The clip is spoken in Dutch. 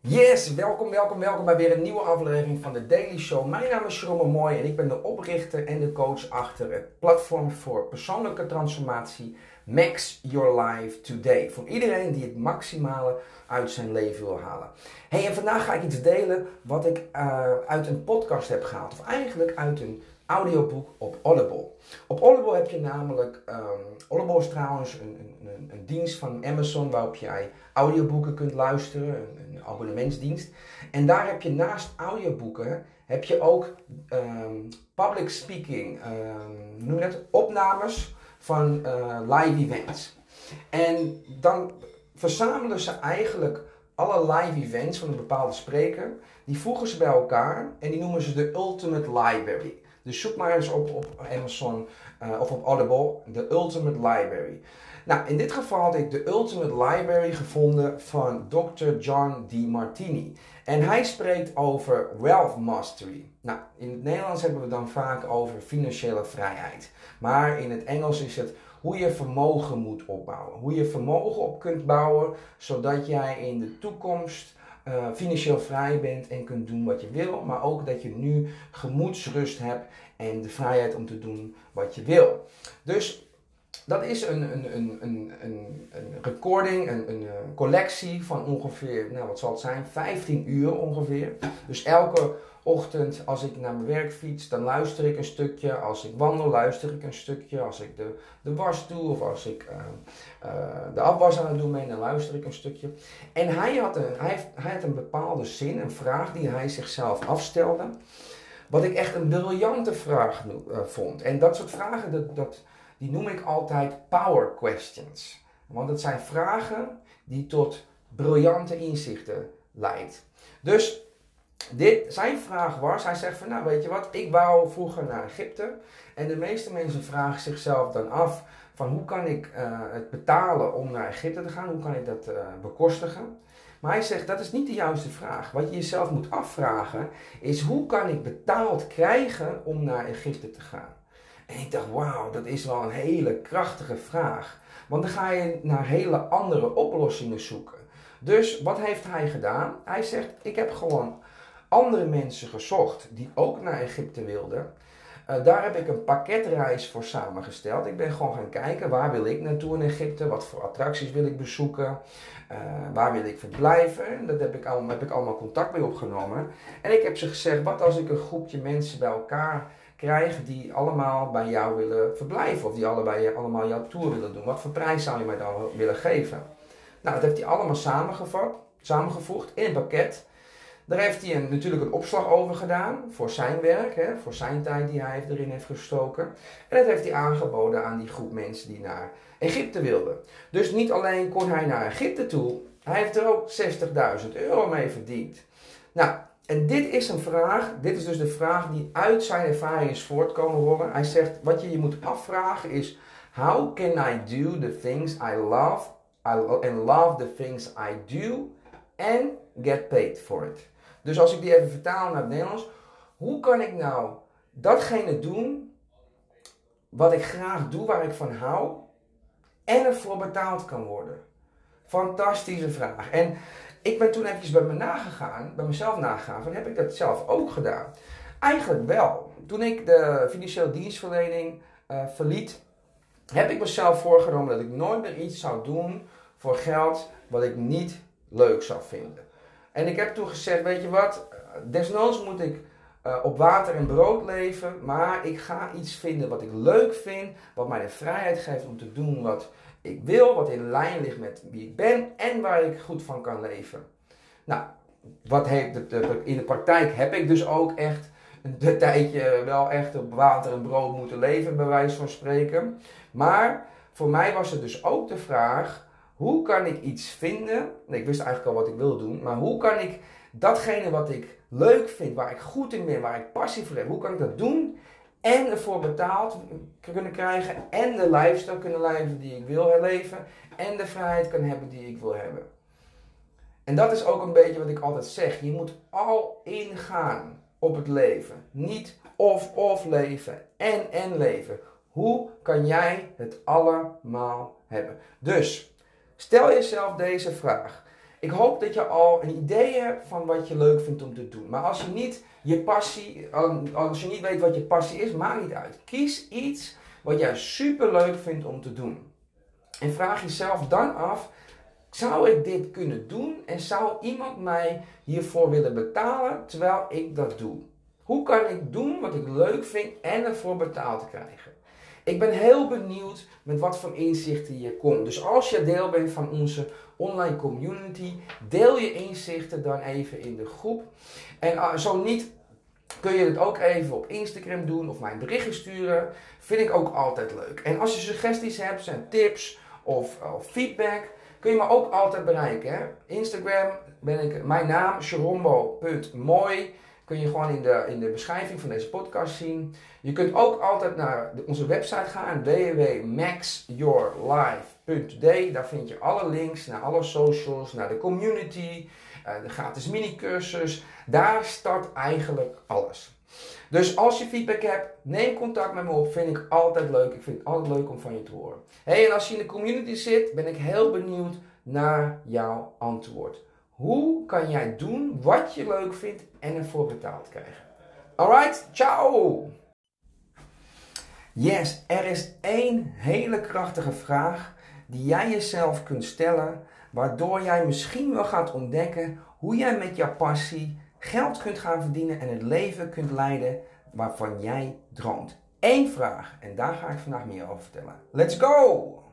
Yes, welkom, welkom, welkom bij weer een nieuwe aflevering van de Daily Show. Mijn naam is Jerome Mooi en ik ben de oprichter en de coach achter het platform voor persoonlijke transformatie Max Your Life Today. Voor iedereen die het maximale uit zijn leven wil halen. Hey, en vandaag ga ik iets delen wat ik uh, uit een podcast heb gehaald. Of eigenlijk uit een audioboek op Audible. Op Audible heb je namelijk, um, Audible is trouwens een, een, een, dienst van Amazon waarop jij audioboeken kunt luisteren, een, abonnementsdienst. En daar heb je naast audioboeken, heb je ook um, public speaking, um, noem dat, opnames van uh, live events. En dan verzamelen ze eigenlijk alle live events van een bepaalde spreker, die voegen ze bij elkaar en die noemen ze de Ultimate Library. Dus zoek maar eens op op Amazon uh, of op Audible, de Ultimate Library. Nou, in dit geval had ik de Ultimate Library gevonden van Dr. John D. Martini. En hij spreekt over wealth mastery. Nou, in het Nederlands hebben we dan vaak over financiële vrijheid. Maar in het Engels is het hoe je vermogen moet opbouwen. Hoe je vermogen op kunt bouwen, zodat jij in de toekomst uh, financieel vrij bent en kunt doen wat je wil, maar ook dat je nu gemoedsrust hebt en de vrijheid om te doen wat je wil. Dus dat is een, een, een, een, een, een recording, een, een, collectie van ongeveer, nou wat zal het zijn, 15 uur ongeveer. Dus elke ochtend als ik naar mijn werk fiets, dan luister ik een stukje. Als ik wandel, luister ik een stukje. Als ik de, de was doe of als ik uh, uh, de afwas aan het doen ben, dan luister ik een stukje. En hij had, een, hij, hij had een bepaalde zin, een vraag die hij zichzelf afstelde. Wat ik echt een briljante vraag vond. En dat soort vragen, dat, dat, die noem ik altijd power questions. Want het zijn vragen die tot briljante inzichten leidt. Dus dit, zijn vraag was, hij zegt van nou weet je wat, ik wou vroeger naar Egypte. En de meeste mensen vragen zichzelf dan af van hoe kan ik uh, het betalen om naar Egypte te gaan, hoe kan ik dat uh, bekostigen. Maar hij zegt dat is niet de juiste vraag. Wat je jezelf moet afvragen is hoe kan ik betaald krijgen om naar Egypte te gaan. En ik dacht wauw, dat is wel een hele krachtige vraag. Want dan ga je naar hele andere oplossingen zoeken. Dus wat heeft hij gedaan? Hij zegt ik heb gewoon andere mensen gezocht die ook naar Egypte wilden. Uh, daar heb ik een pakketreis voor samengesteld. Ik ben gewoon gaan kijken waar wil ik naartoe in Egypte, wat voor attracties wil ik bezoeken, uh, waar wil ik verblijven. En dat heb heb ik allemaal contact mee opgenomen. En ik heb ze gezegd, wat als ik een groepje mensen bij elkaar krijg die allemaal bij jou willen verblijven of die allebei allemaal jouw tour willen doen. Wat voor prijs zou je mij dan willen geven? Nou, dat heeft hij allemaal samengevat, samengevoegd in een pakket. Daar heeft hij natuurlijk een opslag over gedaan voor zijn werk, hè, voor zijn tijd die hij erin heeft gestoken. En dat heeft hij aangeboden aan die groep mensen die naar Egypte wilden. Dus niet alleen kon hij naar Egypte toe, hij heeft er ook 60.000 euro mee verdiend. Nou, en dit is een vraag, dit is dus de vraag die uit zijn ervaring is voortkomen. Hij zegt, wat je je moet afvragen is, how can I do the things I love and love the things I do and get paid for it? Dus als ik die even vertaal naar het Nederlands. Hoe kan ik nou datgene doen wat ik graag doe, waar ik van hou, en ervoor betaald kan worden? Fantastische vraag. En ik ben toen eventjes bij me nagegaan, bij mezelf nagegaan, van heb ik dat zelf ook gedaan? Eigenlijk wel. Toen ik de financiële dienstverlening uh, verliet, heb ik mezelf voorgenomen dat ik nooit meer iets zou doen voor geld wat ik niet leuk zou vinden. En ik heb toen gezegd, weet je wat, desnoods moet ik uh, op water en brood leven, maar ik ga iets vinden wat ik leuk vind, wat mij de vrijheid geeft om te doen wat ik wil, wat in lijn ligt met wie ik ben en waar ik goed van kan leven. Nou, wat heeft het, in de praktijk heb ik dus ook echt een tijdje wel echt op water en brood moeten leven, bij wijze van spreken. Maar voor mij was het dus ook de vraag, hoe kan ik iets vinden? Nee, ik wist eigenlijk al wat ik wilde doen, maar hoe kan ik datgene wat ik leuk vind, waar ik goed in ben, waar ik passie voor heb, hoe kan ik dat doen? En ervoor betaald kunnen krijgen en de lifestyle kunnen leven die ik wil leven en de vrijheid kunnen hebben die ik wil hebben. En dat is ook een beetje wat ik altijd zeg. Je moet al ingaan op het leven. Niet of-of leven en en leven. Hoe kan jij het allemaal hebben? Dus Stel jezelf deze vraag. Ik hoop dat je al een idee hebt van wat je leuk vindt om te doen. Maar als je niet je passie, als je niet weet wat je passie is, maakt niet uit. Kies iets wat jij super leuk vindt om te doen. En vraag jezelf dan af: zou ik dit kunnen doen en zou iemand mij hiervoor willen betalen terwijl ik dat doe? Hoe kan ik doen wat ik leuk vind en ervoor betaald krijgen? Ik ben heel benieuwd met wat voor inzichten je komt. Dus als je deel bent van onze online community, deel je inzichten dan even in de groep. En uh, zo niet, kun je het ook even op Instagram doen of mij een berichtje sturen. Vind ik ook altijd leuk. En als je suggesties hebt, zijn tips of, feedback, kun je me ook altijd bereiken. Hè? Instagram ben ik, mijn naam, sherombo.mooi kun je gewoon in de, in de beschrijving van deze podcast zien. Je kunt ook altijd naar onze website gaan, www.maxyourlife.today. Daar vind je alle links naar alle socials, naar de community, uh, de gratis mini-cursus. Daar start eigenlijk alles. Dus als je feedback hebt, neem contact met me op. Vind ik altijd leuk. Ik vind het altijd leuk om van je te horen. Hey, en als je in de community zit, ben ik heel benieuwd naar jouw antwoord. Hoe kan jij doen wat je leuk vindt en ervoor betaald krijgen? Alright, ciao! Yes, er is één hele krachtige vraag die jij jezelf kunt stellen, waardoor jij misschien wel gaat ontdekken hoe jij met jouw passie geld kunt gaan verdienen en het leven kunt leiden waarvan jij droomt. Eén vraag en daar ga ik vandaag meer over vertellen. Let's go!